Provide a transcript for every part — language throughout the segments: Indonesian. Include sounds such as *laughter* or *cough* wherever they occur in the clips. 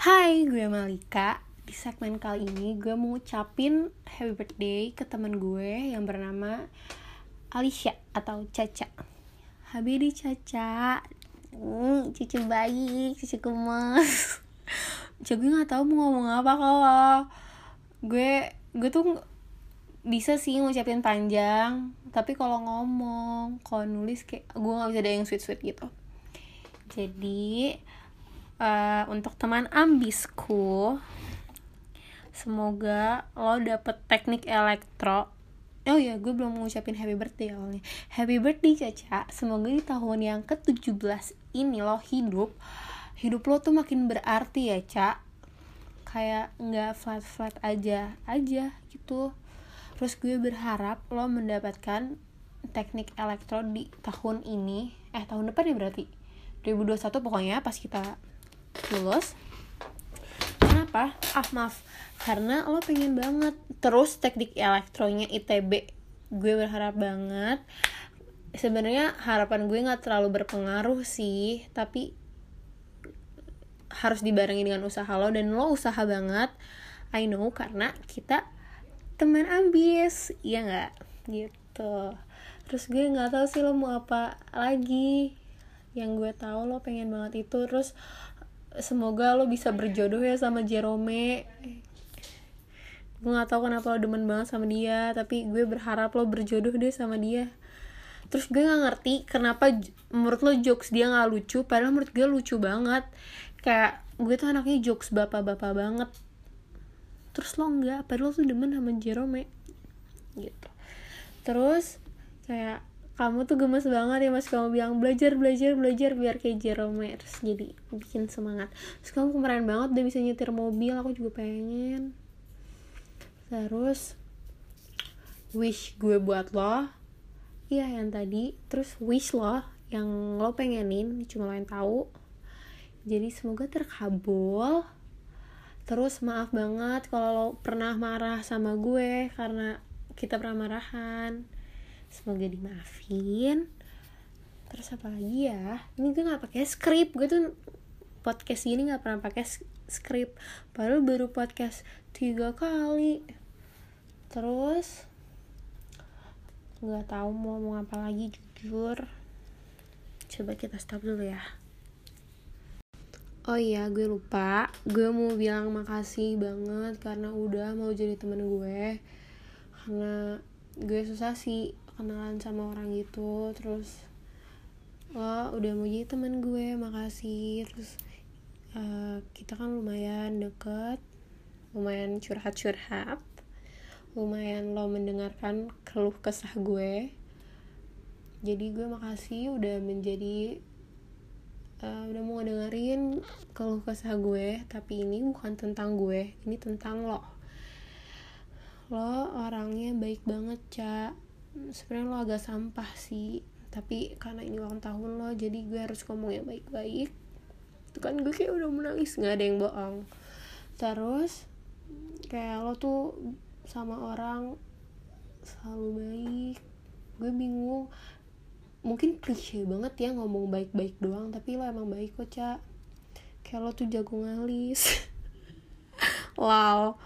Hai, gue Malika. Di segmen kali ini gue mau ngucapin happy birthday ke teman gue yang bernama Alicia atau Caca. Habibi Caca. Hmm, cucu baik, cucu gemes. *laughs* Cucu gue gak tau mau ngomong apa kalau gue gue tuh bisa sih ngucapin panjang tapi kalau ngomong kalau nulis kayak gue nggak bisa ada yang sweet sweet gitu jadi uh, untuk teman ambisku semoga lo dapet teknik elektro. Oh ya gue belum ngucapin happy birthday awalnya. Happy birthday Caca. Semoga di tahun yang ke 17 ini lo hidup. Hidup lo tuh makin berarti ya Cak kayak nggak flat flat aja aja gitu. Terus gue berharap lo mendapatkan teknik elektro di tahun ini. Eh tahun depan ya berarti? 2021 pokoknya pas kita lulus? Kenapa? Ah maaf. Karena lo pengen banget. Terus teknik elektronya ITB gue berharap banget. Sebenarnya harapan gue nggak terlalu berpengaruh sih tapi harus dibarengi dengan usaha lo dan lo usaha banget. I know karena kita teman ambis. Ya nggak? Gitu. Terus gue nggak tahu sih lo mau apa lagi. Yang gue tahu lo pengen banget itu. Terus semoga lo bisa berjodoh ya sama Jerome. Gue nggak tahu kenapa lo demen banget sama dia tapi gue berharap lo berjodoh deh sama dia. Terus gue nggak ngerti kenapa menurut lo jokes dia nggak lucu padahal menurut gue lucu banget. Kayak gue tuh anaknya jokes bapak-bapak banget. Terus lo enggak padahal lo tuh demen sama Jerome. Gitu. Terus kayak kamu tuh gemes banget ya mas. Kamu bilang belajar belajar belajar biar kayak Jerome terus jadi bikin semangat. Terus kamu kemarin banget udah bisa nyetir mobil aku juga pengen. Terus wish gue buat lo. Iya yang tadi. Terus wish lo yang lo pengenin cuma lo yang tahu. Jadi semoga terkabul. Terus maaf banget kalau lo pernah marah sama gue karena kita pernah marahan semoga dimaafin. Terus apa lagi ya? Ini gue nggak pakai skrip gue tuh podcast ini nggak pernah pakai skrip baru baru podcast tiga kali. Terus nggak tahu mau ngomong apa lagi jujur. Coba kita stop dulu ya. Oh iya, gue lupa. Gue mau bilang makasih banget karena udah mau jadi temen gue. Karena gue susah sih kenalan sama orang gitu. Terus lo udah mau jadi temen gue, makasih. Terus uh, kita kan lumayan deket, lumayan curhat-curhat. Lumayan lo mendengarkan keluh kesah gue. Jadi gue makasih udah menjadi uh, udah mau dengerin keluh kesah gue tapi ini bukan tentang gue ini tentang lo lo orangnya baik banget cak sebenarnya lo agak sampah sih. Tapi karena ini ulang tahun lo jadi gue harus ngomong yang baik-baik. Itu kan gue kayak udah menangis nggak ada yang bohong. Terus kayak lo tuh sama orang selalu baik. Gue bingung. Mungkin klise banget ya ngomong baik-baik doang tapi lo emang baik kok cak kayak lo tuh jago ngalis. *laughs* Wow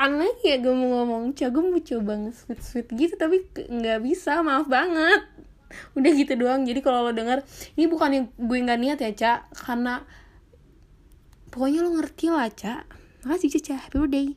apaan lagi ya gue mau ngomong. Cak gue mau coba nge-sweet sweet gitu tapi nggak bisa maaf banget. Udah gitu doang. Jadi kalau lo denger ini bukan yang gue nggak niat ya cak karena pokoknya lo ngerti lah cak makasih caca happy birthday